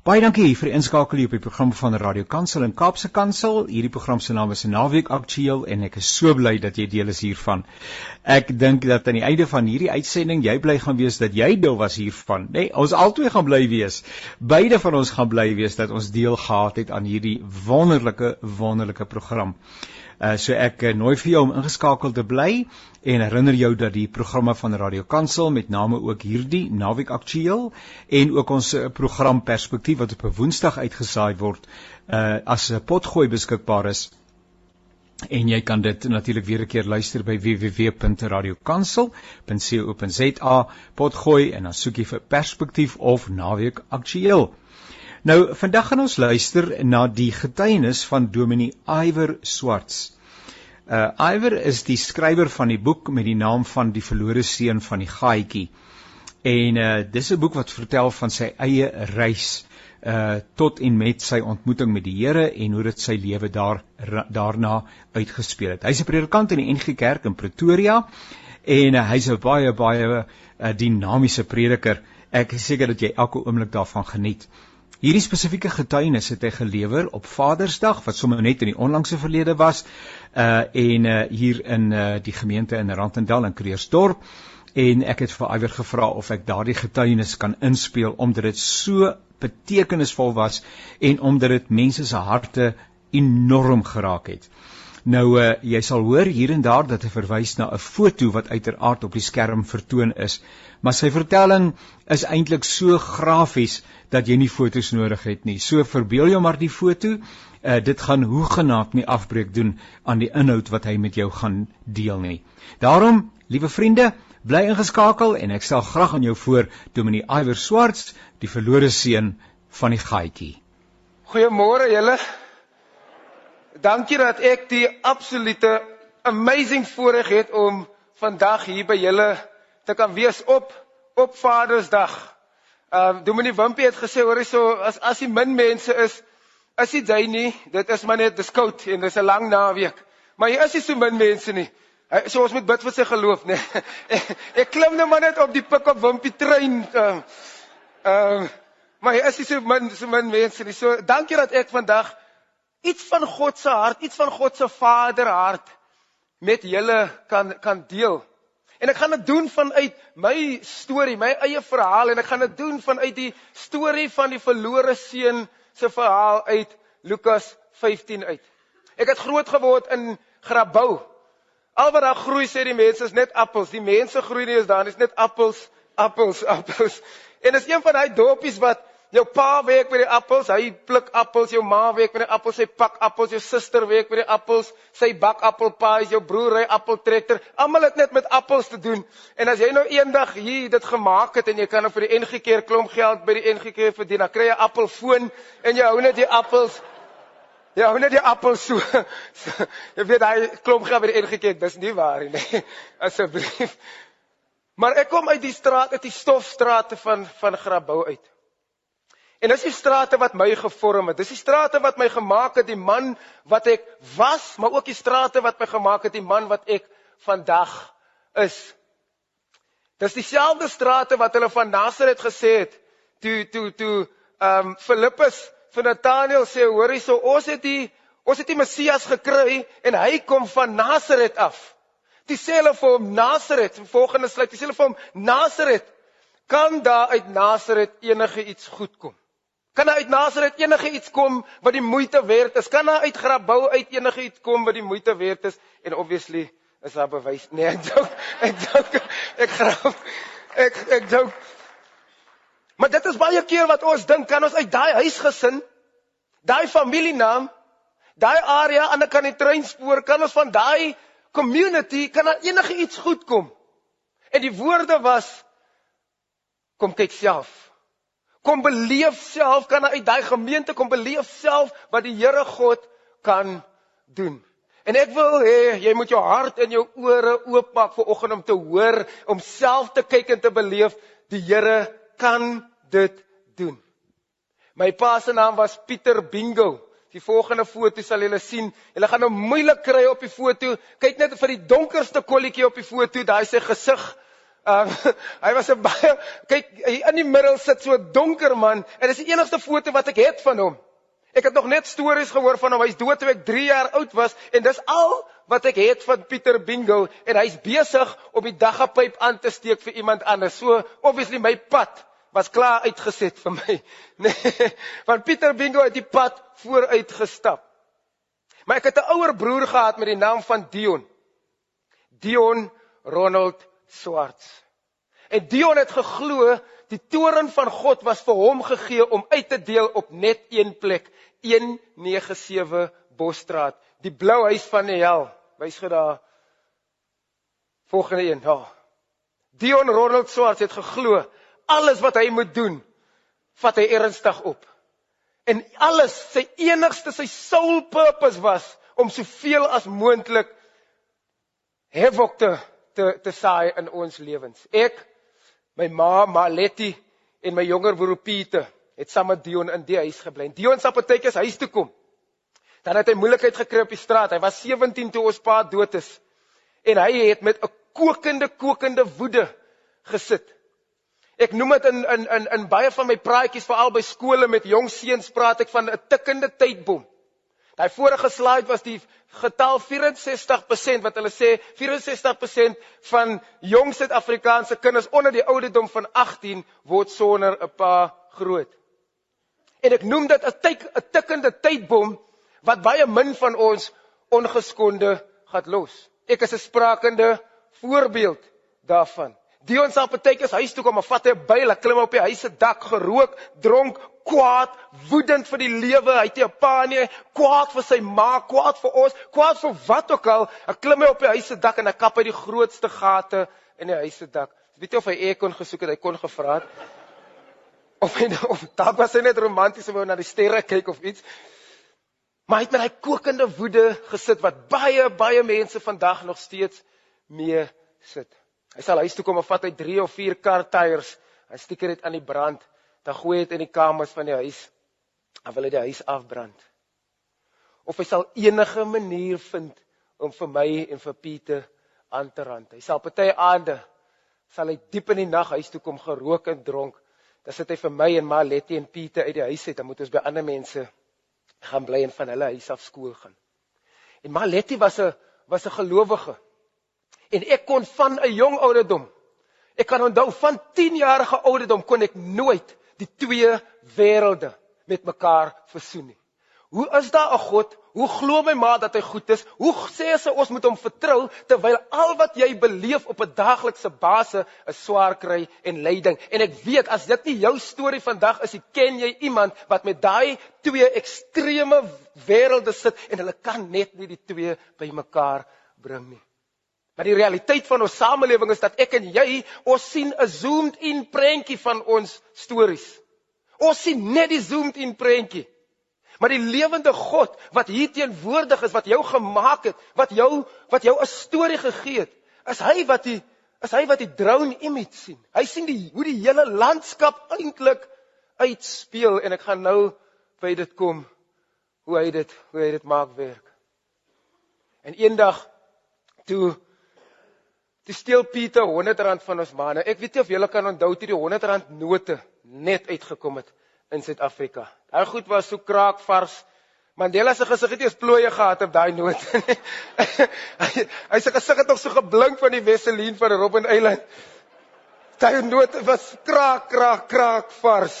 Baie dankie vir die inskakeling op die program van Radio Kansel en Kaapse Kansel. Hierdie program se naam is Naweek Aktueel en ek is so bly dat jy deel is hiervan. Ek dink dat aan die einde van hierdie uitsending jy bly gaan wees dat jy deel was hiervan, nê? Nee, ons albei gaan bly wees. Beide van ons gaan bly wees dat ons deel gehad het aan hierdie wonderlike wonderlike program. Uh so ek uh, nooi vir jou om ingeskakel te bly en herinner jou dat die programme van Radio Kansel met name ook hierdie Naweek Aktueel en ook ons uh, program Perspektief wat op 'n Woensdag uitgesaai word uh as 'n potgooi beskikbaar is. En jy kan dit natuurlik weer 'n keer luister by www.radiokansel.co.za potgooi en dan soek jy vir Perspektief of Naweek Aktueel. Nou vandag gaan ons luister na die getuienis van Dominee Iwer Swarts. Uh Iwer is die skrywer van die boek met die naam van die verlore seun van die gaaitjie. En uh dis 'n boek wat vertel van sy eie reis uh tot en met sy ontmoeting met die Here en hoe dit sy lewe daar daarna uitgespeel het. Hy's 'n predikant in die NG Kerk in Pretoria en uh, hy's 'n baie baie uh, dinamiese prediker. Ek is seker dat jy elke oomblik daarvan geniet. Hierdie spesifieke getuienis het hy gelewer op Vadersdag wat sommer net in die onlangse verlede was uh en uh hier in uh die gemeente in Randendal in Kreersdorp en ek het vir Iwer gevra of ek daardie getuienis kan inspeel omdat dit so betekenisvol was en omdat dit mense se harte enorm geraak het. Nou uh, jy sal hoor hier en daar dat hy verwys na 'n foto wat uiteraard op die skerm vertoon is, maar sy vertelling is eintlik so grafies dat jy nie fotos nodig het nie. So verbeel jou maar die foto. Uh, dit gaan hoegenaamd nie afbreek doen aan die inhoud wat hy met jou gaan deel nie. Daarom, liewe vriende, bly ingeskakel en ek stel graag aan jou voor Dominee Iwer Swarts, die verlore seun van die gaaitjie. Goeiemôre julle. Dankie dat ek die absolute amazing voorreg het om vandag hier by julle te kan wees op op Vadersdag. Ehm um, Dominee Wimpie het gesê hoor hierso as as die min mense is, is dit jy nie, dit is maar net diskout en dis 'n lang naweek. Maar hier is nie so min mense nie. Hy so ons moet bid vir sy geloof, nê. ek, ek klim nou maar net op die pik op Wimpie trein. Ehm uh, uh, maar hier is nie so min so min mense nie. So dankie dat ek vandag iets van God se hart, iets van God se Vaderhart met julle kan kan deel. En ek gaan dit doen vanuit my storie, my eie verhaal en ek gaan dit doen vanuit die storie van die verlore seun se verhaal uit Lukas 15 uit. Ek het groot geword in Grabouw. Al wat daar groei sê die mense is net appels. Die mense groei nie is daar, dis net appels, appels, appels. En is een van daai dorpies wat Jou pa werk by die appels, hy pluk appels, jou ma werk by die appels, sy pak appels, jou suster werk by die appels, sy bak appelpies, jou broer ry appeltrekker. Almal het net met appels te doen. En as jy nou eendag hier dit gemaak het en jy kan nou vir die NG keer klomp geld by die NG keer verdien, dan kry jy 'n appelfoon en jy hou net die appels Ja, hoe net die appels so. jy weet hy klomp geld by die NG keer, dis nie waar nie. Asseblief. Maar ek kom uit die straat, uit die stofstrate van van Grabouw uit. En dis die strate wat my gevorm het. Dis die strate wat my gemaak het die man wat ek was, maar ook die strate wat my gemaak het die man wat ek vandag is. Dis dieselfde strate wat hulle van Nasaret gesê het toe toe toe ehm um, Filippus vir Nathanael sê hoor hierso ons het die ons het die Messias gekry en hy kom van Nasaret af. Dis sê hulle vir hom Nasaret, volgende sluit, dis hulle vir hom Nasaret kan daar uit Nasaret enige iets goed kom. Kan daar uit Nasaret enige iets kom wat die moeite werd is? Kan daar uit Grabouw uit enige iets kom wat die moeite werd is? En obviously is daar bewys. Nee, ek dink ek dink ek grap. Ek ek dink Maar dit is baie keer wat ons dink kan ons uit daai huisgesin, daai familienaam, daai area aan die kan die treinspoor kan ons van daai community kan daar enige iets goed kom. En die woorde was kom kyk self kom beleef self kan uit daai gemeente kom beleef self wat die Here God kan doen. En ek wil hê jy moet jou hart en jou ore oopmaak vir oggend om te hoor, om self te kyk en te beleef die Here kan dit doen. My pa se naam was Pieter Bingo. Die volgende foto sal julle sien. Julle gaan nou moeilik kry op die foto. Kyk net vir die donkerste kolletjie op die foto, daai se gesig Um, hy was 'n baie kyk in die middel sit so 'n donker man en dis die enigste foto wat ek het van hom. Ek het nog net stories gehoor van hom. Hy's dood toe ek 3 jaar oud was en dis al wat ek het van Pieter Bingo en hy's besig om die daggapyp aan te steek vir iemand anders. So obviously my pad was klaar uitgeset vir my. Nee, van Pieter Bingo het die pad vooruit gestap. Maar ek het 'n ouer broer gehad met die naam van Dion. Dion Ronald Swarts. En Dion het geglo die toren van God was vir hom gegee om uit te deel op net een plek, 197 Bosstraat, die blou huis van die hel. Wys gou daar. Volgende een, daar. Dion Ronald Swarts het geglo alles wat hy moet doen, vat hy ernstig op. En alles, sy enigste, sy sole purpose was om soveel as moontlik havoc te te te saai in ons lewens. Ek, my ma Maletti en my jonger broer Pieter het saam met Dion in die huis gebly. Dion se partytjies huis toe kom. Dan het hy moeilikheid gekry op die straat. Hy was 17 toe ons pa dood is. En hy het met 'n kokende kokende woede gesit Ek noem dit in in in in baie van my praatjies veral by skole met jong seuns praat ek van 'n tikkende tydbom. Daai vorige slide was die getal 64% wat hulle sê 64% van jong Suid-Afrikaanse kinders onder die ouderdom van 18 word sonder 'n pa groot. En ek noem dit 'n tik 'n tikkende tydbom wat baie min van ons ongeskonde gaan los. Ek is 'n sprakende voorbeeld daarvan. Dion se partytjies huis toe kom en vat hy 'n byl, klim op die huis se dak, gerook, dronk, kwaad, woedend vir die lewe, hy het nie 'n pa nie, kwaad vir sy ma, kwaad vir ons, kwaad vir wat ook al. Hy klim op die huis se dak en hy kap uit die grootste gate in die huis se dak. Weet jy of hy ek kon gesoek het, hy kon gevra het. Of hy nou, of daar was hy net romanties om na die sterre kyk of iets. Maar hy het met hy kokende woede gesit wat baie baie mense vandag nog steeds mee sit. Hy sal huis toe kom en vat hy 3 of 4 kar tyres, hy stieker dit aan die brand, dan gooi dit in die kamers van die huis. Dan wil hy die huis afbrand. Of hy sal enige manier vind om vir my en vir Pieter aan te rand. Hy sal party aande sal hy diep in die nag huis toe kom gerook en dronk. Dan sit hy vir my en Maletti en Pieter uit die huis uit, dan moet ons by ander mense gaan bly en van hulle huis af skool gaan. En Maletti was 'n was 'n gelowige En ek kon van 'n jong ouderdom, ek kan onthou van 10 jarige ouderdom kon ek nooit die twee wêrelde met mekaar versoen nie. Hoe is daar 'n God? Hoe glo my ma dat hy goed is? Hoe sê sy ons moet hom vertrou terwyl al wat jy beleef op 'n daaglikse basis 'n swaar kry en lyding? En ek weet as dit nie jou storie vandag is, ken jy iemand wat met daai twee ekstreme wêrelde sit en hulle kan net nie die twee bymekaar bring nie. Maar die realiteit van ons samelewing is dat ek en jy, ons sien 'n zoomed in prentjie van ons stories. Ons sien net die zoomed in prentjie. Maar die lewende God wat hier teenwoordig is, wat jou gemaak het, wat jou wat jou 'n storie gegee het, is hy wat die is hy wat die drone image sien. Hy sien die hoe die hele landskap eintlik uitspeel en ek gaan nou by dit kom hoe hy dit hoe hy dit maak werk. En eendag toe Toe steel Pieter 100 rand van ons manne. Ek weet nie of julle kan onthou toe die 100 rand note net uitgekom het in Suid-Afrika. Daai goed was so kraakvars. Mandela se gesig het eers plooie gehad op daai note. hy se gesig het nog so geblink van die Wesseline van Robben Island. Daai note was kraak kraak kraak vars.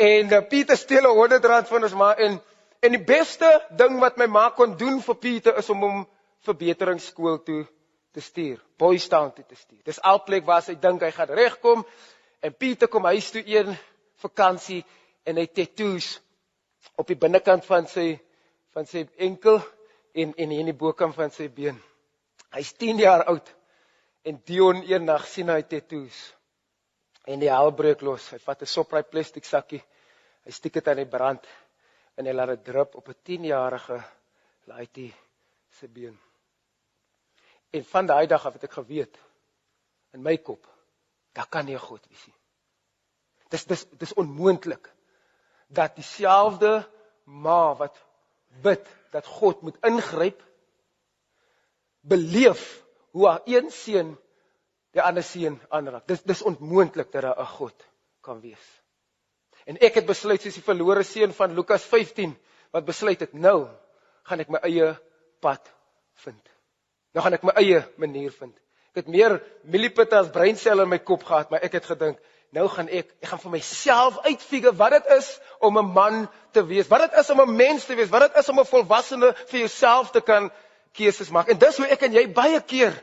En uh, Pieter steel 100 rand van ons ma en en die beste ding wat my ma kon doen vir Pieter is om hom verbeteringsskool toe te stuur, Boys Town toe te stuur. Dis al plek waar hy dink hy gaan regkom en Pieter kom huis toe een vakansie en hy tattoos op die binnekant van sy van sy enkel en en in die bokant van sy been. Hy's 10 jaar oud en Dion eendag sien hy tattoos en die hel breek los. Hy vat 'n sopraai plastiek sakkie. Hy steek dit aan die brand en hy laat dit drup op 'n 10-jarige laaitjie se been. En van daai dag af het ek geweet in my kop, daar kan nie 'n God wees nie. Dis dis dis onmoontlik dat dieselfde ma wat bid dat God moet ingryp beleef hoe haar een seun die ander seun aanraak. Dis dis onmoontlik dat daar 'n God kan wees. En ek het besluit soos die verlore seun van Lukas 15 wat besluit het nou gaan ek my eie pad vind. Nou gaan ek my eie manier vind. Ek het meer millipede as breinselle in my kop gehad, maar ek het gedink nou gaan ek ek gaan vir myself uitfigure wat dit is om 'n man te wees, wat dit is om 'n mens te wees, wat dit is om 'n volwassene vir jouself te kan keuses maak. En dis hoe ek en jy baie keer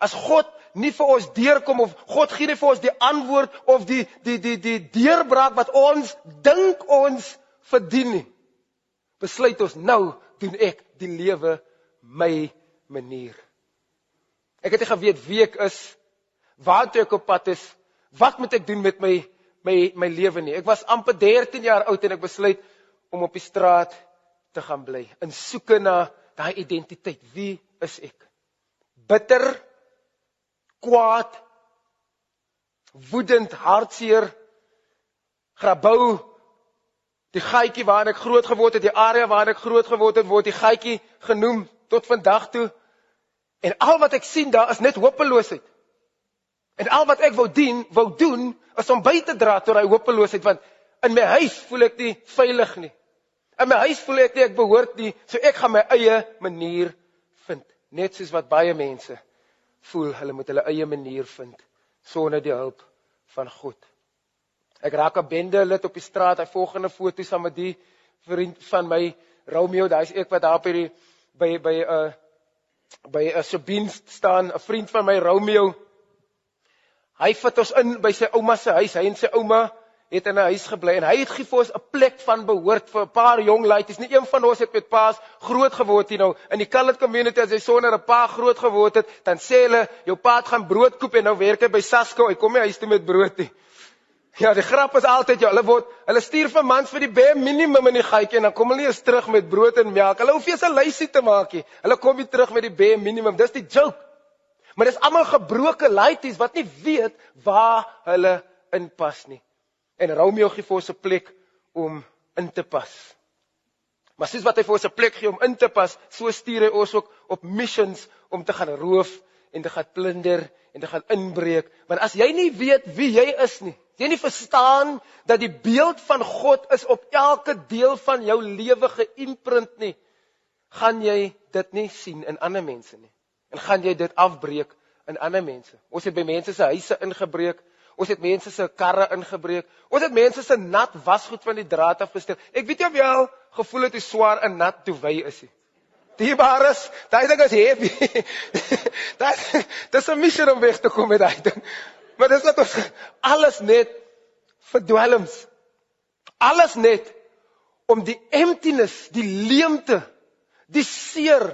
as God nie vir ons deurkom of God gee nie vir ons die antwoord of die die die die deurbraak wat ons dink ons verdien nie. Besluit ons nou doen ek die lewe my manier. Ek het nie geweet wie ek is, waartoe ek op pad is, wat moet ek doen met my my my lewe nie. Ek was amper 13 jaar oud en ek besluit om op die straat te gaan bly in soeke na daai identiteit. Wie is ek? Bitter, kwaad, woedend, hartseer, grabou die gaatjie waar ek groot geword het, die area waar ek groot geword het, word die gaatjie genoem tot vandag toe. En al wat ek sien daar is net hopeloosheid. En al wat ek wou dien, wou doen, is om by te dra tot hy hopeloosheid want in my huis voel ek nie veilig nie. In my huis voel ek nie ek behoort nie, so ek gaan my eie manier vind, net soos wat baie mense voel hulle moet hulle eie manier vind sonder die hulp van God. Ek raak 'n bende lid op die straat, hy volgende foto saam met die vriend van my Romeo, daai's ek wat daar by die by by 'n uh, by 'n Sabine staan, 'n vriend van my Romeo Hy vat ons in by sy ouma se huis. Hy en sy ouma het in 'n huis gebly en hy het gee vir ons 'n plek van behoort vir 'n paar jong laities. Nie een van ons het met paas groot geword hier nou. In die Colored community as jy sonder 'n pa groot geword het, dan sê hulle jou pa het gaan brood koop en nou werk hy by Sasco. Hy kom nie huis toe met brood nie. Ja, die grap is altyd ja, hulle word hulle stuur vir mans vir die bare minimum in die gaatjie en dan kom hulle eers terug met brood en melk. Hulle hoef eers 'n lysie te maak nie. Hulle kom nie terug met die bare minimum. Dis die joke. Maar dis almal gebroke laities wat nie weet waar hulle inpas nie. En Romeo gee vir ons 'n plek om in te pas. Maar sies wat hy vir ons 'n plek gee om in te pas, so stuur hy ons ook op missions om te gaan roof en te gaan plunder en te gaan inbreek. Want as jy nie weet wie jy is nie, jy nie verstaan dat die beeld van God is op elke deel van jou lewe geïmprint nie, gaan jy dit nie sien in ander mense nie en gaan jy dit afbreek in ander mense. Ons het by mense se huise ingebreek. Ons het mense se karre ingebreek. Ons het mense se nat wasgoed van die draad af gesteel. Ek weet jy of jy al gevoel het hoe swaar 'n nat toewy is nie. Die bares, daai ding is heavy. Dit dis 'n missie om weg te kom met daai ding. Maar dis net ons alles net verdwelms. Alles net om die emptiness, die leemte, die seer,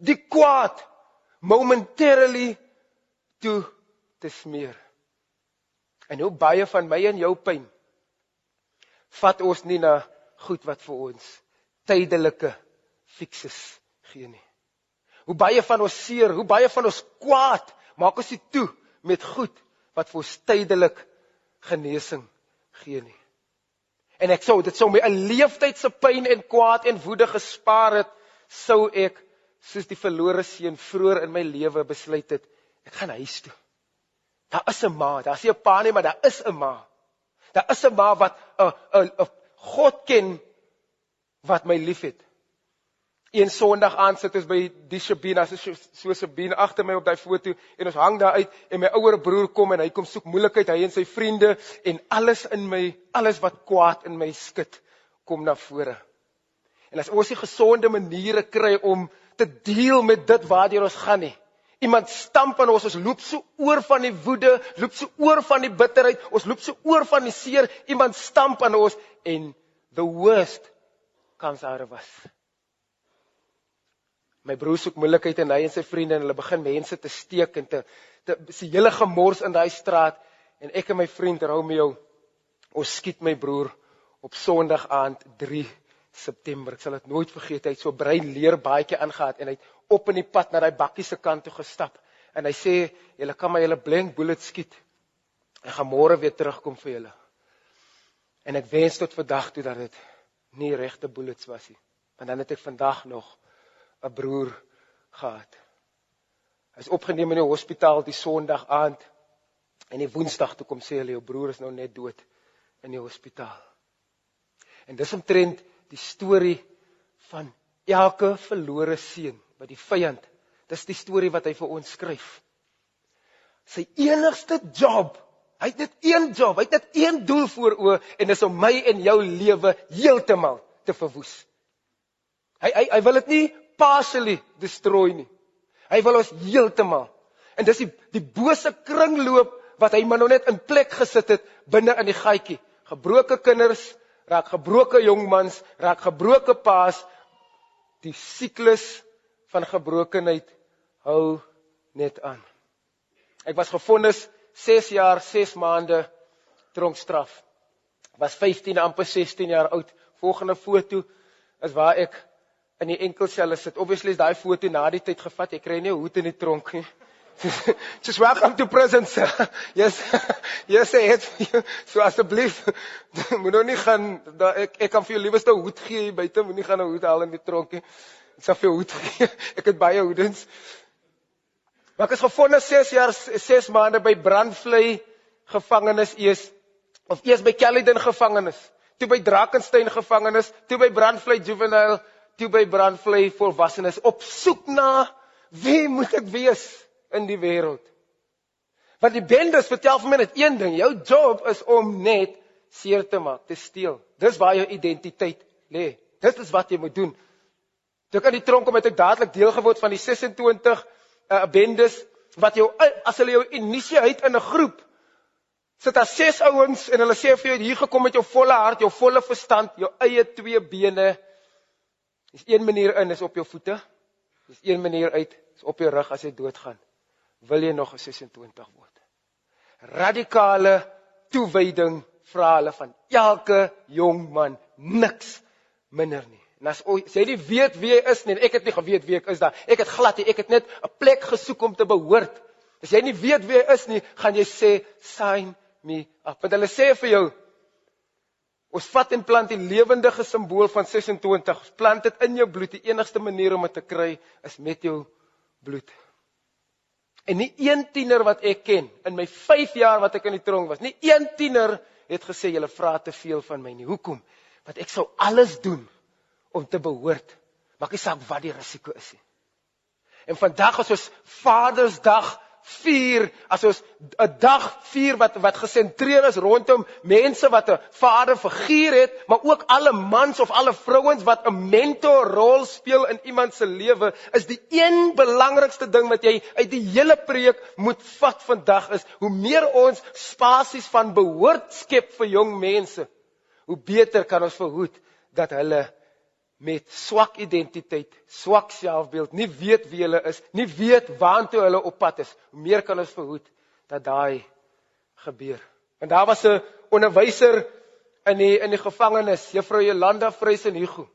die kwaad momentarily toe te smeer. En hoe baie van my en jou pyn vat ons nie na goed wat vir ons tydelike fixes gee nie. Hoe baie van ons seer, hoe baie van ons kwaad maak ons dit toe met goed wat vir ons tydelik genesing gee nie. En ek sou dit sou my 'n leeftyd se pyn en kwaad en woede gespaar het sou ek soos die verlore seun vroeër in my lewe besluit het, ek gaan huis toe. Daar is 'n ma, daar's nie 'n pa nie, maar daar is 'n ma. Daar is 'n ma wat 'n 'n God ken wat my liefhet. Een Sondag aand sit ons by die Sabina, so so Sabina agter my op daai foto en ons hang daar uit en my ouer broer kom en hy kom soek moeilikheid hy en sy vriende en alles in my, alles wat kwaad in my skit kom na vore. En as ons nie gesonde maniere kry om te deel met dit waartoe ons gaan nie. Iemand stamp aan ons, ons loop so oor van die woede, loop so oor van die bitterheid, ons loop so oor van die seer. Iemand stamp aan ons en the worst comes out of us. My broer soek moeilikheid en hy en sy vriende en hulle begin mense te steek en te te se hele gemors in daai straat en ek en my vriend Romeo ons skiet my broer op Sondag aand September. Ek sal dit nooit vergeet. Hy het so brein leer baadjie aangehad en hy het op in die pad na daai bakkie se kant toe gestap. En hy sê, "Julle kan my julle blank bullet skiet. Ek gaan môre weer terugkom vir julle." En ek wens tot vandag toe dat dit nie regte bullets was nie. Want dan het ek vandag nog 'n broer gehad. Hy's opgeneem in die hospitaal die Sondag aand En die Woensdag toe kom sê hulle jou broer is nou net dood in die hospitaal. En dis omtrent die storie van elke verlore seun by die vyand. Dis die storie wat hy vir ons skryf. Sy enigste job, hy het net een job, hy het net een doel voor oë en dis om my en jou lewe heeltemal te verwoes. Hy hy hy wil dit nie partially destroy nie. Hy wil ons heeltemal. En dis die die bose kringloop wat hy maar nou net in plek gesit het binne in die gaatjie. Gebroke kinders raak gebroke jongmans, raak gebroke paas. Die siklus van gebrokenheid hou net aan. Ek was gefonnis 6 jaar 6 maande tronkstraf. Was 15 amper 16 jaar oud. Volgende foto is waar ek in die enkelselle sit. Obviously is daai foto na die tyd gevat. Ek kry nie 'n hoed in die tronk nie. Just welcome to prison sir. Yes. Yes, het so asseblief moet nou nie gaan da, ek ek kan vir jou liewerste hoed gee hier buite, moenie gaan 'n hoed haal in die tronk nie. Ek sal vir jou hoed gee. Ek het baie hoedens. Maar ek is gefonde 6 jaar 6 maande by Brandvlei gevangenis eers of eers by Caledon gevangenis, toe by Drakensberg gevangenis, toe by Brandvlei juvenile, toe by Brandvlei volwassenes op soek na wie moet ek wees? in die wêreld. Want die bendes vertel vir my net een ding, jou job is om net seer te maak, te steel. Dis waar jou identiteit lê. Dit is wat jy moet doen. Toe ek aan die tronk kom het ek dadelik deel geword van die 26 uh, bendes wat jou as hulle jou initieer in 'n groep sit daar ses ouens en hulle sê vir jou hier gekom met jou volle hart, jou volle verstand, jou eie twee bene. Dis een manier in is op jou voete. Dis een manier uit is op jou rug as jy doodgaan wil jy nog 'n 26 word. Radikale toewyding vra hulle van elke jong man niks minder nie. En as jy nie weet wie jy is nie, ek het nie geweet wie ek is daar. Ek het glad nie, ek het net 'n plek gesoek om te behoort. As jy nie weet wie jy is nie, gaan jy sê sign me up. Want hulle sê vir jou Ons vat en plant die lewendige simbool van 26. Ons plant dit in jou bloed. Die enigste manier om dit te kry is met jou bloed. En nie een tiener wat ek ken in my 5 jaar wat ek in die tronk was, nie een tiener het gesê julle vra te veel van my nie. Hoekom? Want ek sou alles doen om te behoort. Maak nie saak wat die risiko is nie. En vandag as ons Vadersdag vier as ons 'n dag vier wat wat gesentreer is rondom mense wat 'n vaderfiguur het, maar ook alle mans of alle vrouens wat 'n mentorrol speel in iemand se lewe, is die een belangrikste ding wat jy uit die hele preek moet vat vandag is hoe meer ons spasies van behoort skep vir jong mense, hoe beter kan ons verhoed dat hulle met swak identiteit, swak selfbeeld, nie weet wie hulle is, nie weet waantoe hulle op pad is. Hoe meer kan ons verhoed dat daai gebeur? Want daar was 'n onderwyser in die in die gevangenis, Juffrou Jolanda Vreisen Hugo,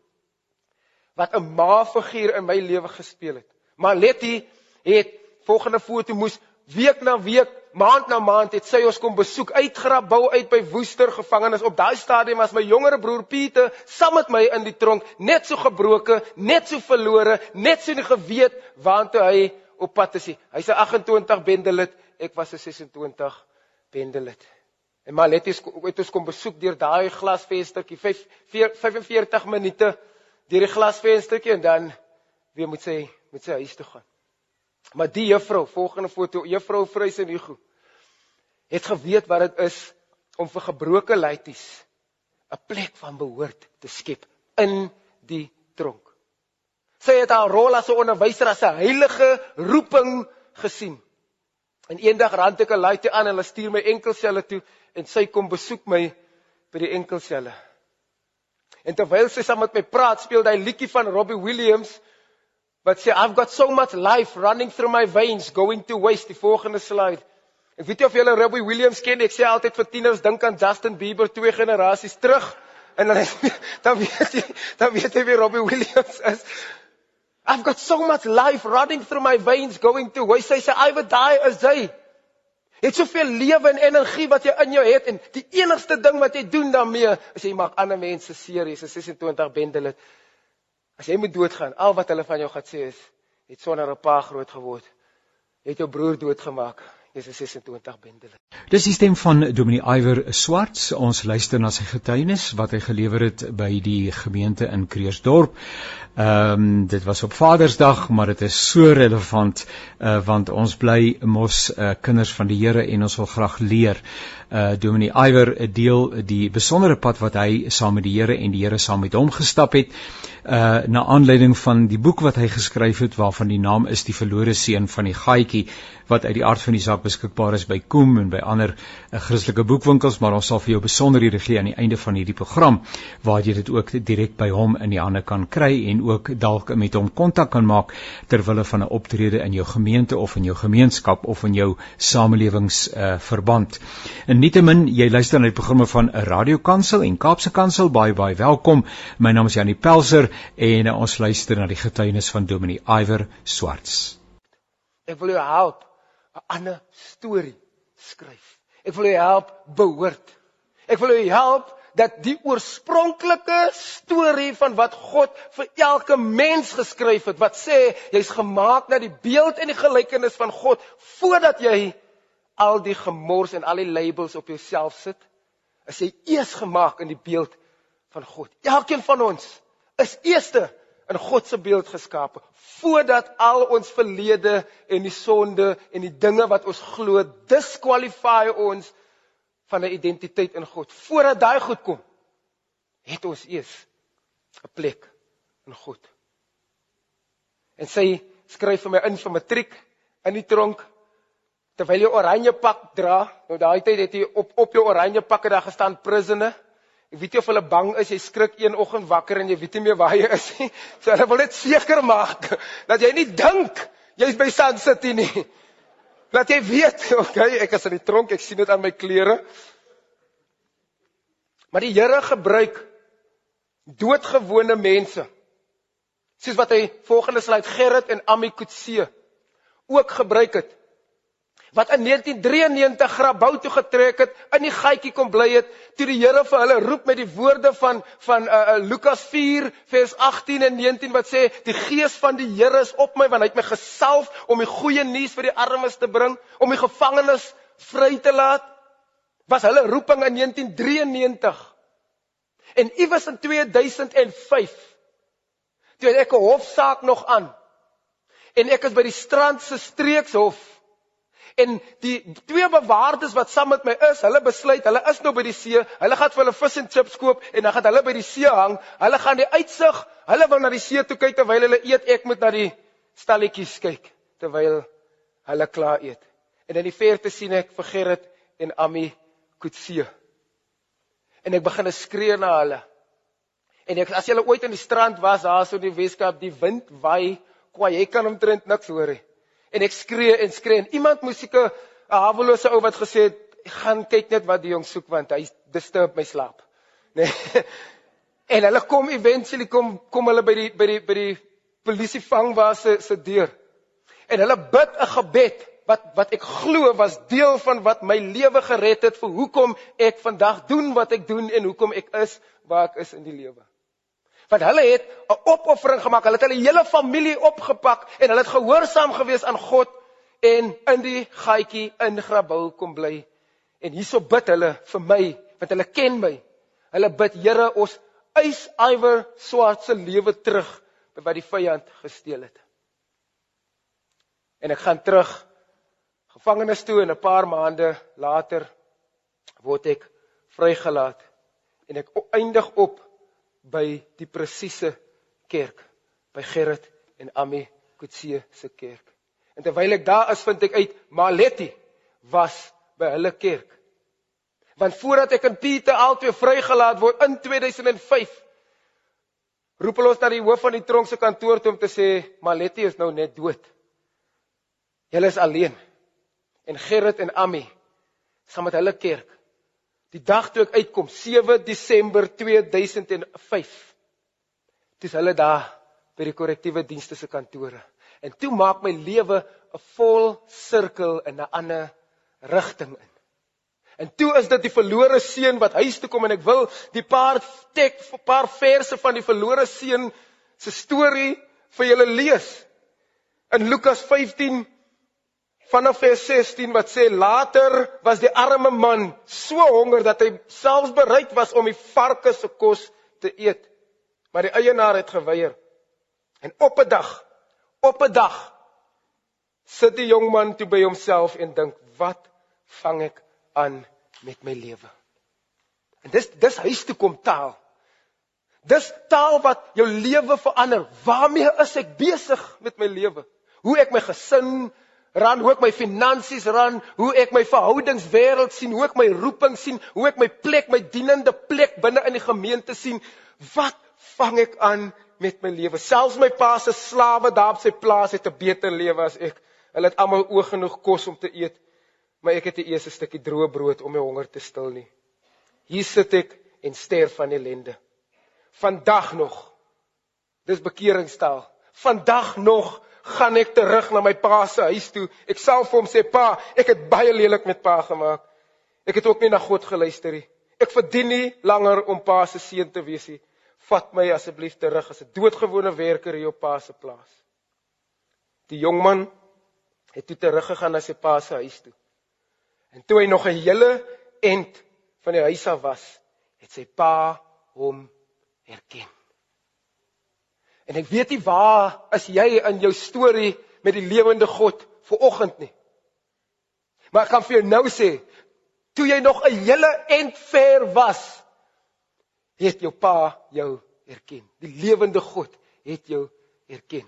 wat 'n ma-figuur in my lewe gespeel het. Maar Letty het volgende foto moes week na week maand na maand het sy ons kom besoek uitgrap bou uit by Woester gevangenis. Op daai stadium was my jongere broer Pieter saam met my in die tronk net so gebroke net so verlore net so nie geweet waantoe hy op pad is hy's 'n 28 bendelit ek was 'n 26 bendelit en maar let eens het ons kom besoek deur daai glasvenstertjie 45 minute deur die glasvenstertjie en dan weer moet sy moet sy huis toe gaan Maar die juffrou, volgende foto, juffrou Vryse Hugo, het geweet wat dit is om vir gebroke leities 'n plek van behoort te skep in die tronk. Sy het haar rol as 'n onderwyser as 'n heilige roeping gesien. En eendag rand ek 'n laaitjie aan en hulle stuur my enkelselle toe en sy kom besoek my by die enkelselle. En terwyl sy saam met my praat, speel hy liedjie van Robbie Williams wat sê I've got so much life running through my veins going to waste die volgende slide. Ek weet nie of julle Robbie Williams ken nie. Ek sê altyd vir tieners dink aan Justin Bieber twee generasies terug en dan dan weet jy dan weet jy wie Robbie Williams is. I've got so much life running through my veins going to waste. Sy sê I would die as hy. Het soveel lewe en energie wat jy in jou het en die enigste ding wat jy doen daarmee is jy maak ander mense seer. Jy's 'n 26 bendelit. As jy moet doodgaan, al wat hulle van jou gaan sê is, het sonder 'n pa groot geword. Het jou broer doodgemaak. Dis 26 bendele. Dis die stem van Dominee Iwer Swarts. Ons luister na sy getuienis wat hy gelewer het by die gemeente in Kreersdorp. Ehm um, dit was op Vadersdag, maar dit is so relevant uh want ons bly mos uh kinders van die Here en ons wil graag leer. Uh Dominee Iwer deel die besondere pad wat hy saam met die Here en die Here saam met hom gestap het uh na aanleiding van die boek wat hy geskryf het waarvan die naam is Die verlore seun van die gaatjie wat uit die aard van die saak beskikbaar is by Koem en by ander uh, Christelike boekwinkels maar ons sal vir jou besonderhede gee aan die einde van hierdie program waar jy dit ook direk by hom in die hande kan kry en ook dalk met hom kontak kan maak ter wille van 'n optrede in jou gemeente of in jou gemeenskap of in jou samelewings uh verband. En nietemin jy luister na die programme van 'n radiokansel en Kaapse Kansel baie baie welkom. My naam is Janie Pelser en uh, ons luister na die getuienis van Dominee Iwer Swarts. Ek wil jou help 'n ander storie skryf. Ek wil jou help behoort. Ek wil jou help dat die oorspronklike storie van wat God vir elke mens geskryf het, wat sê jy's gemaak na die beeld en die gelykenis van God voordat jy al die gemors en al die labels op jouself sit, is jy eers gemaak in die beeld van God. Elkeen van ons is eerste in God se beeld geskape voordat al ons verlede en die sonde en die dinge wat ons glo disqualify ons van 'n identiteit in God. Voordat daai goed kom, het ons eers 'n plek in God. En sy skryf vir my in vir matriek in die tronk terwyl jy oranje pak dra. Nou daai tyd het jy op op jou oranje pakke daar gestaan prisoner. Ek weet jy of hulle bang is jy skrik een oggend wakker en jy weet nie meer waar jy is nie. So hulle wil net seker maak dat jy nie dink jy's by Sun City nie. Dat jy weet, okay, ek is in die tronk, ek sien dit aan my klere. Maar die Here gebruik doodgewone mense. Soos wat hy volgende slide Gerrit en Ami Kutse ook gebruik het wat in 1993 Grabouw toe getrek het, in die gaatjie kom bly het, toe die Here vir hulle roep met die woorde van van uh, uh, Lukas 4 vers 18 en 19 wat sê die gees van die Here is op my want hy het my gesalf om die goeie nuus vir die armes te bring, om die gevangenes vry te laat. Was hulle roeping in 1993. En iewers in 2005 toe ek 'n hofsaak nog aan en ek is by die strand se streekshof En die twee bewaarders wat saam met my is, hulle besluit, hulle is nou by die see, hulle gaan vir hulle vis en chips koop en dan gaan hulle by die see hang. Hulle gaan die uitsig, hulle wil na die see toe kyk terwyl hulle eet, ek moet na die stalletjies kyk terwyl hulle klaar eet. En in die verte sien ek vir Gerrit en Ami Kutse. En ek begin skree na hulle. En ek as jy ooit aan die strand was, daar so in die Weskaap, die wind waai, kwaai, jy kan omtrent niks hoor nie en ek skree en skree en iemand moes seker 'n hawelose ou wat gesê het gaan kyk net wat die jong soek want hy disturb my slaap. Nee. en hulle kom eventually kom kom hulle by die by die by die polisie vangwa se se deur. En hulle bid 'n gebed wat wat ek glo was deel van wat my lewe gered het vir hoekom ek vandag doen wat ek doen en hoekom ek is waar ek is in die lewe want hulle het 'n opoffering gemaak. Hulle het hulle hele familie opgepak en hulle het gehoorsaam gewees aan God en in die gaatjie in Grabouw kom bly. En hierso bid hulle vir my, want hulle ken my. Hulle bid, Here, ons eis Iwer swart se lewe terug wat die vyand gesteel het. En ek gaan terug gevangenis toe en 'n paar maande later word ek vrygelaat en ek eindig op by die presiese kerk by Gerrit en Ami Kutse se kerk. En terwyl ek daar is, vind ek uit Maletti was by hulle kerk. Want voordat ek in Pieter altyd vrygelaat word in 2005 roep hulle ons na die hoof van die tronk se kantoor toe om te sê Maletti is nou net dood. Hulle is alleen. En Gerrit en Ami saam met hulle kerk Die dag toe ek uitkom, 7 Desember 2005. Dis hulle daar by die korrektiewe dienste se kantore. En toe maak my lewe 'n vol sirkel in 'n ander rigting in. En toe is dit die verlore seun wat huis toe kom en ek wil die paar tek paar verse van die verlore seun se storie vir julle lees. In Lukas 15 vanaf vers 16 wat sê later was die arme man so honger dat hy selfs bereid was om die varke se kos te eet. Maar die eienaar het geweier. En op 'n dag, op 'n dag sit die jong man toe by homself en dink, "Wat vang ek aan met my lewe?" En dis dis huis toe kom taal. Dis taal wat jou lewe verander. Waarmee is ek besig met my lewe? Hoe ek my gesin ran, hoe ek my finansies ran, hoe ek my verhoudingswêreld sien, hoe ek my roeping sien, hoe ek my plek, my dienende plek binne in die gemeente sien. Wat vang ek aan met my lewe? Selfs my pa se slawe daar op sy plaas het 'n beter lewe as ek. Hulle het almal oog genoeg kos om te eet, maar ek het die eerste stukkie droë brood om my honger te stil nie. Hier sit ek en sterf van ellende vandag nog. Dis bekeringstaal. Vandag nog gaan ek terug na my pa se huis toe. Ek sal vir hom sê, "Pa, ek het baie lelik met pa gemaak. Ek het ook nie na God geluister nie. Ek verdien nie langer om pa se seun te wees nie. Vat my asseblief terug as 'n doodgewone werker hier op pa se plaas." Die jong man het toe teruggegaan na sy pa se huis toe. En toe hy nog 'n hele end van die huis af was, het sy pa hom erken. En ek weet nie waar is jy in jou storie met die lewende God vir oggend nie. Maar ek kan vir jou nou sê, toe jy nog 'n hele end ver was, het jou pa jou erken. Die lewende God het jou erken.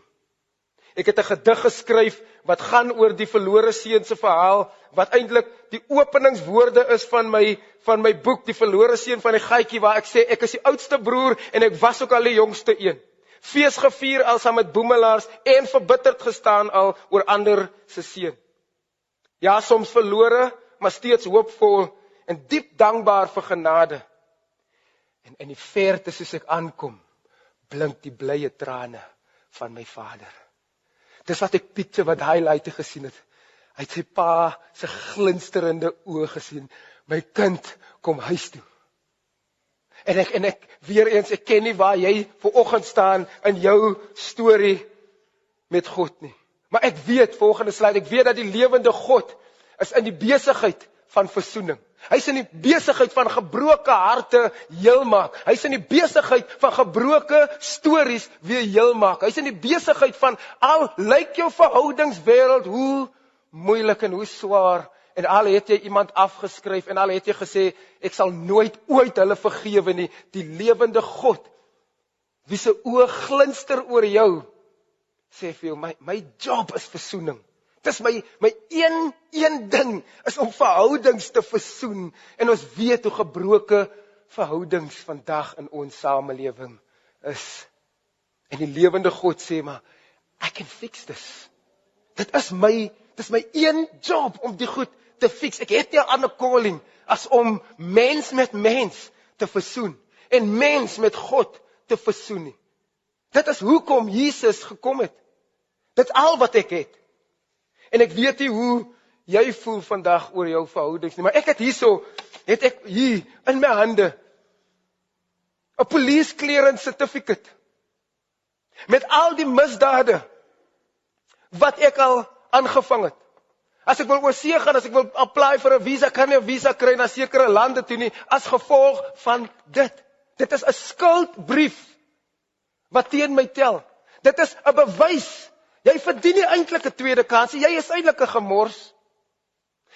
Ek het 'n gedig geskryf wat gaan oor die verlore seun se verhaal wat eintlik die openingswoorde is van my van my boek Die verlore seun van die gietjie waar ek sê ek is die oudste broer en ek was ook al die jongste een. Fees gevier al saam met boemelaars en verbitterd gestaan al oor ander se seun. Ja, soms verlore, maar steeds hoopvol en diep dankbaar vir genade. En in die verte soos ek aankom, blink die blye trane van my vader. Dis wat ek Pieter wat highlight gesien het. Hy het sy pa se glinsterende oë gesien. My kind, kom huis toe. En ek en ek weer eens ek ken nie waar jy ver oggend staan in jou storie met God nie. Maar ek weet volgende sluit ek weet dat die lewende God is in die besigheid van versoening. Hy's in die besigheid van gebroke harte heel maak. Hy's in die besigheid van gebroke stories weer heel maak. Hy's in die besigheid van al lyk jou verhoudingswêreld hoe moeilik en hoe swaar en al het jy iemand afgeskryf en al het jy gesê ek sal nooit ooit hulle vergewe nie, die lewende God wie se oë glinster oor jou sê vir jou my my job is versoening. Dis my my een een ding is om verhoudings te versoen en ons weet hoe gebroke verhoudings vandag in ons samelewing is. En die lewende God sê maar I can fix this. Dit is my dis my een job om die goed te fix. Ek het nie 'n ander calling as om mens met mens te versoen en mens met God te versoen nie. Dit is hoekom Jesus gekom het. Dit al wat ek het. En ek weet nie hoe jy voel vandag oor jou verhoudings nie, maar ek het hierso het ek hier in my hande 'n police clearance certificate met al die misdade wat ek al aangevang het. As ek wil oorsee gaan, as ek wil apply vir 'n visa, kan nie 'n visa kry na sekere lande toe nie as gevolg van dit. Dit is 'n skuldbrief wat teen my tel. Dit is 'n bewys Jy verdien nie eintlik 'n tweede kans nie. Jy is eintlik 'n gemors.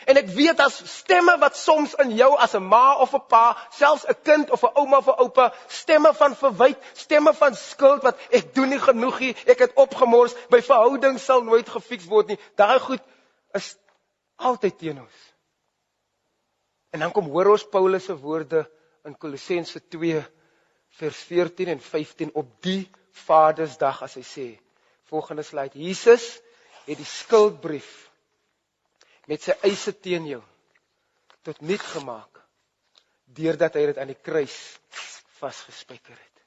En ek weet as stemme wat soms in jou as 'n ma of 'n pa, selfs 'n kind of 'n ouma of 'n oupa, stemme van verwyte, stemme van skuld wat ek doen nie genoeg nie, ek het opgemors, my verhouding sal nooit gefiks word nie. Daai goed is altyd teen ons. En dan kom hoor ons Paulus se woorde in Kolossense 2 vers 14 en 15 op die Vadersdag as hy sê Volgende slide. Jesus het die skuldbrief met sy eise teen jou tot nik gemaak deurdat hy dit aan die kruis vasgespijker het.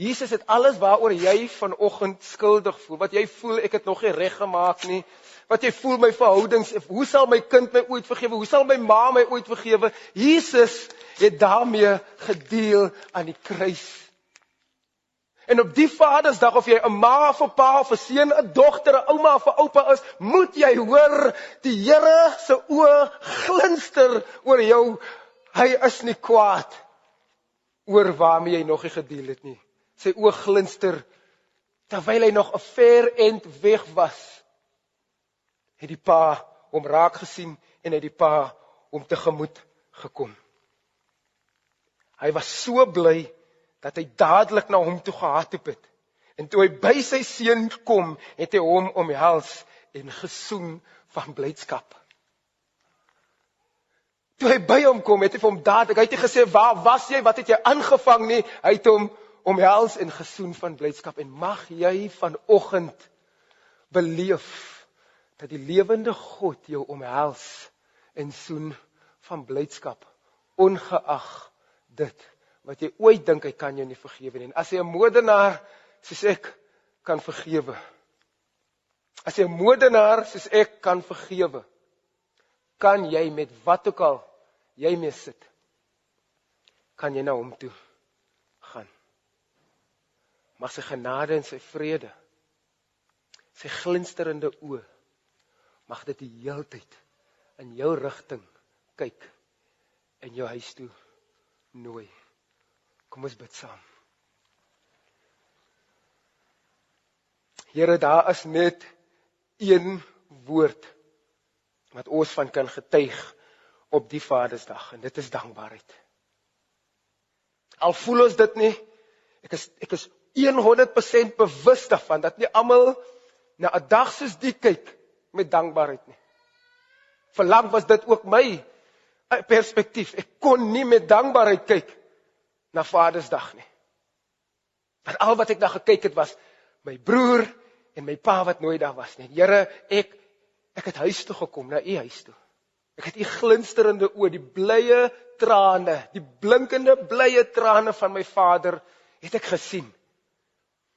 Jesus het alles waaroor jy vanoggend skuldig voel, wat jy voel ek het nog nie reg gemaak nie, wat jy voel my verhoudings, hoe sal my kind my ooit vergewe? Hoe sal my ma my ooit vergewe? Jesus het daarmee gedeel aan die kruis En op die Vadersdag of jy 'n ma of 'n pa of 'n seun, 'n dogter, 'n ouma of 'n oupa is, moet jy hoor die Here se oë glinster oor jou. Hy is nie kwaad oor waarmee jy nog nie gedeel het nie. Sy oë glinster terwyl hy nog 'n ver end weg was. Het die pa hom raak gesien en het die pa hom tegemoet gekom. Hy was so bly dat hy dadelik na hom toe gehardloop het. En toe hy by sy seun kom, het hy hom omhels en gesoen van blydskap. Toe hy by hom kom, het hy vir hom dadelik, hy het gesê, "Waar was jy? Wat het jy aangevang nie?" Hy het hom omhels en gesoen van blydskap en mag jy vanoggend beleef dat die lewende God jou omhels en soen van blydskap ongeag dit wat jy ooit dink hy kan jou nie vergewe nie. As jy 'n moordenaar soos ek kan vergewe. As jy 'n moordenaar soos ek kan vergewe, kan jy met wat ook al jy mee sit, kan jy na hom toe gaan. Mag sy genade en sy vrede, sy glinsterende oë, mag dit die heeltyd in jou rigting kyk en jou huis toe nooi. Kom ons bid saam. Here, daar is net een woord wat ons van kan getuig op die Vadersdag en dit is dankbaarheid. Al voel ons dit nie, ek is ek is 100% bewus daarvan dat nie almal na 'n dag soos die kyk met dankbaarheid nie. Verlang was dit ook my eh, perspektief. Ek kon nie met dankbaarheid kyk na Vadersdag nie. Want al wat ek na gekyk het was my broer en my pa wat nooit daar was nie. Here, ek ek het huis toe gekom, na u huis toe. Ek het u glinsterende oë, die blye trane, die blinkende blye trane van my vader het ek gesien.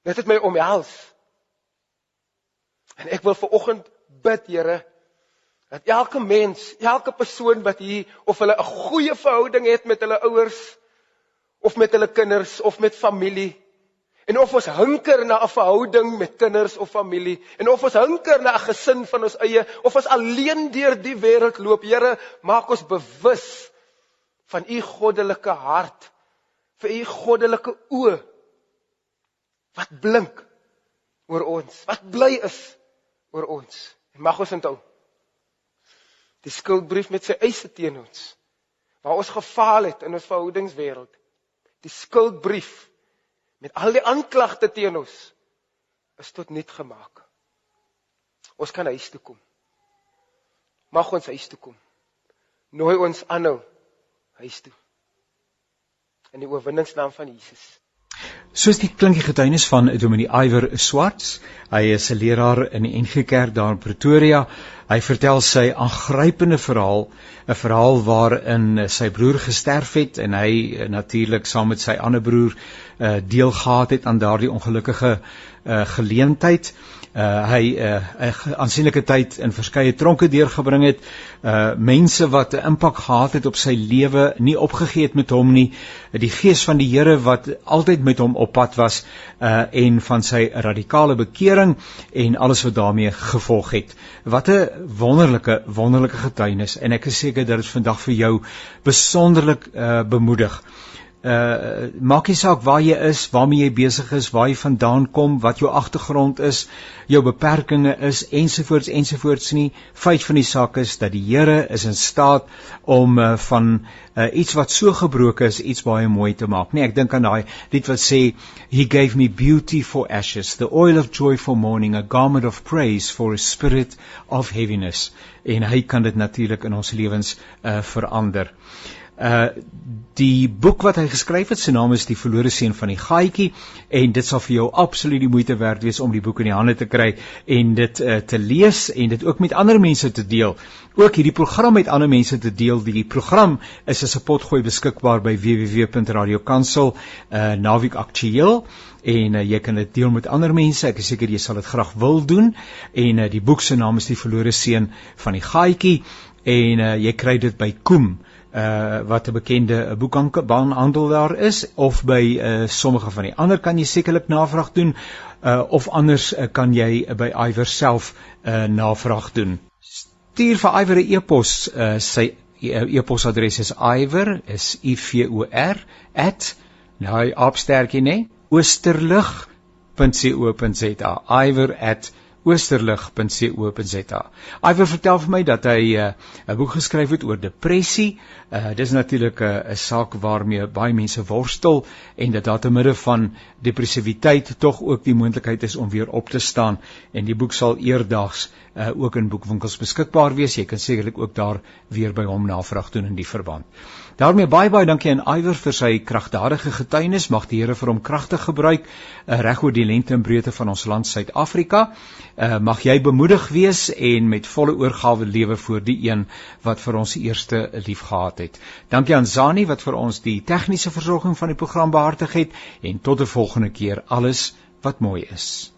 Dit het my omhels. En ek wil ver oggend bid, Here, dat elke mens, elke persoon wat hier of hulle 'n goeie verhouding het met hulle ouers, of met hulle kinders of met familie. En of ons hunker na 'n verhouding met kinders of familie en of ons hunker na 'n gesin van ons eie of ons alleen deur die wêreld loop, Here, maak ons bewus van u goddelike hart, vir u goddelike oë wat blink oor ons, wat bly is oor ons. Mag ons onthou die skuldbrief met sy eise teen ons waar ons gefaal het in ons verhoudingswêreld die skuldbrief met al die aanklagte teen ons is tot nul gemaak. Ons kan huis toe kom. Mag ons huis toe kom. Nooi ons aanhou huis toe. In die oorwinningsnaam van Jesus. Soos die klinkie getuienis van Dominee Iwer Swarts, hy is 'n leraar in die NG Kerk daar in Pretoria. Hy vertel sy aangrypende verhaal, 'n verhaal waarin sy broer gesterf het en hy eh, natuurlik saam met sy ander broer uh, deel gehad het aan daardie ongelukkige uh, geleentheid uh hy 'n uh, aansienlike tyd in verskeie tronke deurgebring het. Uh mense wat 'n impak gehad het op sy lewe, nie opgegee het met hom nie. Die gees van die Here wat altyd met hom op pad was uh en van sy radikale bekering en alles wat daarmee gevolg het. Wat 'n wonderlike wonderlike getuienis en ek is seker dat dit vandag vir jou besonderlik uh bemoedig uh maak nie saak waar jy is, waarmee jy besig is, waar jy vandaan kom, wat jou agtergrond is, jou beperkings is ensovoorts ensovoorts nie. Feit van die saak is dat die Here is in staat om uh, van uh, iets wat so gebroken is, iets baie mooi te maak. Nee, ek dink aan daai lied wat sê he gave me beauty for ashes, the oil of joy for mourning, a garment of praise for a spirit of heaviness. En hy kan dit natuurlik in ons lewens uh verander. Uh die boek wat hy geskryf het, sy naam is Die verlore seun van die gaaitjie en dit sal vir jou absoluut die moeite werd wees om die boek in die hande te kry en dit uh, te lees en dit ook met ander mense te deel. Ook hierdie program met ander mense te deel. Die program is as 'n potgooi beskikbaar by www.radiokansel uh naweek aktueel en uh, jy kan dit deel met ander mense. Ek is seker jy sal dit graag wil doen en uh, die boek se naam is Die verlore seun van die gaaitjie en uh, jy kry dit by Koem uh wat 'n bekende boekhandelaar is of by uh sommige van die ander kan jy sekerlik navraag doen uh of anders uh, kan jy uh, by Iwer self uh navraag doen. Stuur vir Iwer 'n e-pos uh sy e-posadres is iwer is i v o r @ nou opstertjie nê oosterlig.co.za iwer@ oosterlig.co.za. Iwer vertel vir my dat hy uh, 'n uh, boek geskryf het oor depressie. Uh, dis natuurlik 'n uh, saak waarmee baie mense worstel en dat daar te midde van depressiwiteit tog ook die moontlikheid is om weer op te staan en die boek sal eerdags uh, ook in boekwinkels beskikbaar wees. Jy kan sekerlik ook daar weer by hom navraag doen in die verband. Daarmee baie baie dankie aan Iwer vir sy kragtadige getuienis. Mag die Here vir hom kragtig gebruik uh, reg oor die lengte en breedte van ons land Suid-Afrika. Uh, mag jy bemoedig wees en met volle oorgawe lewe voor die een wat vir ons eerste lief gehad het. Dankie aan Zani wat vir ons die tegniese versorging van die program behartig het en tot 'n volgende keer alles wat mooi is.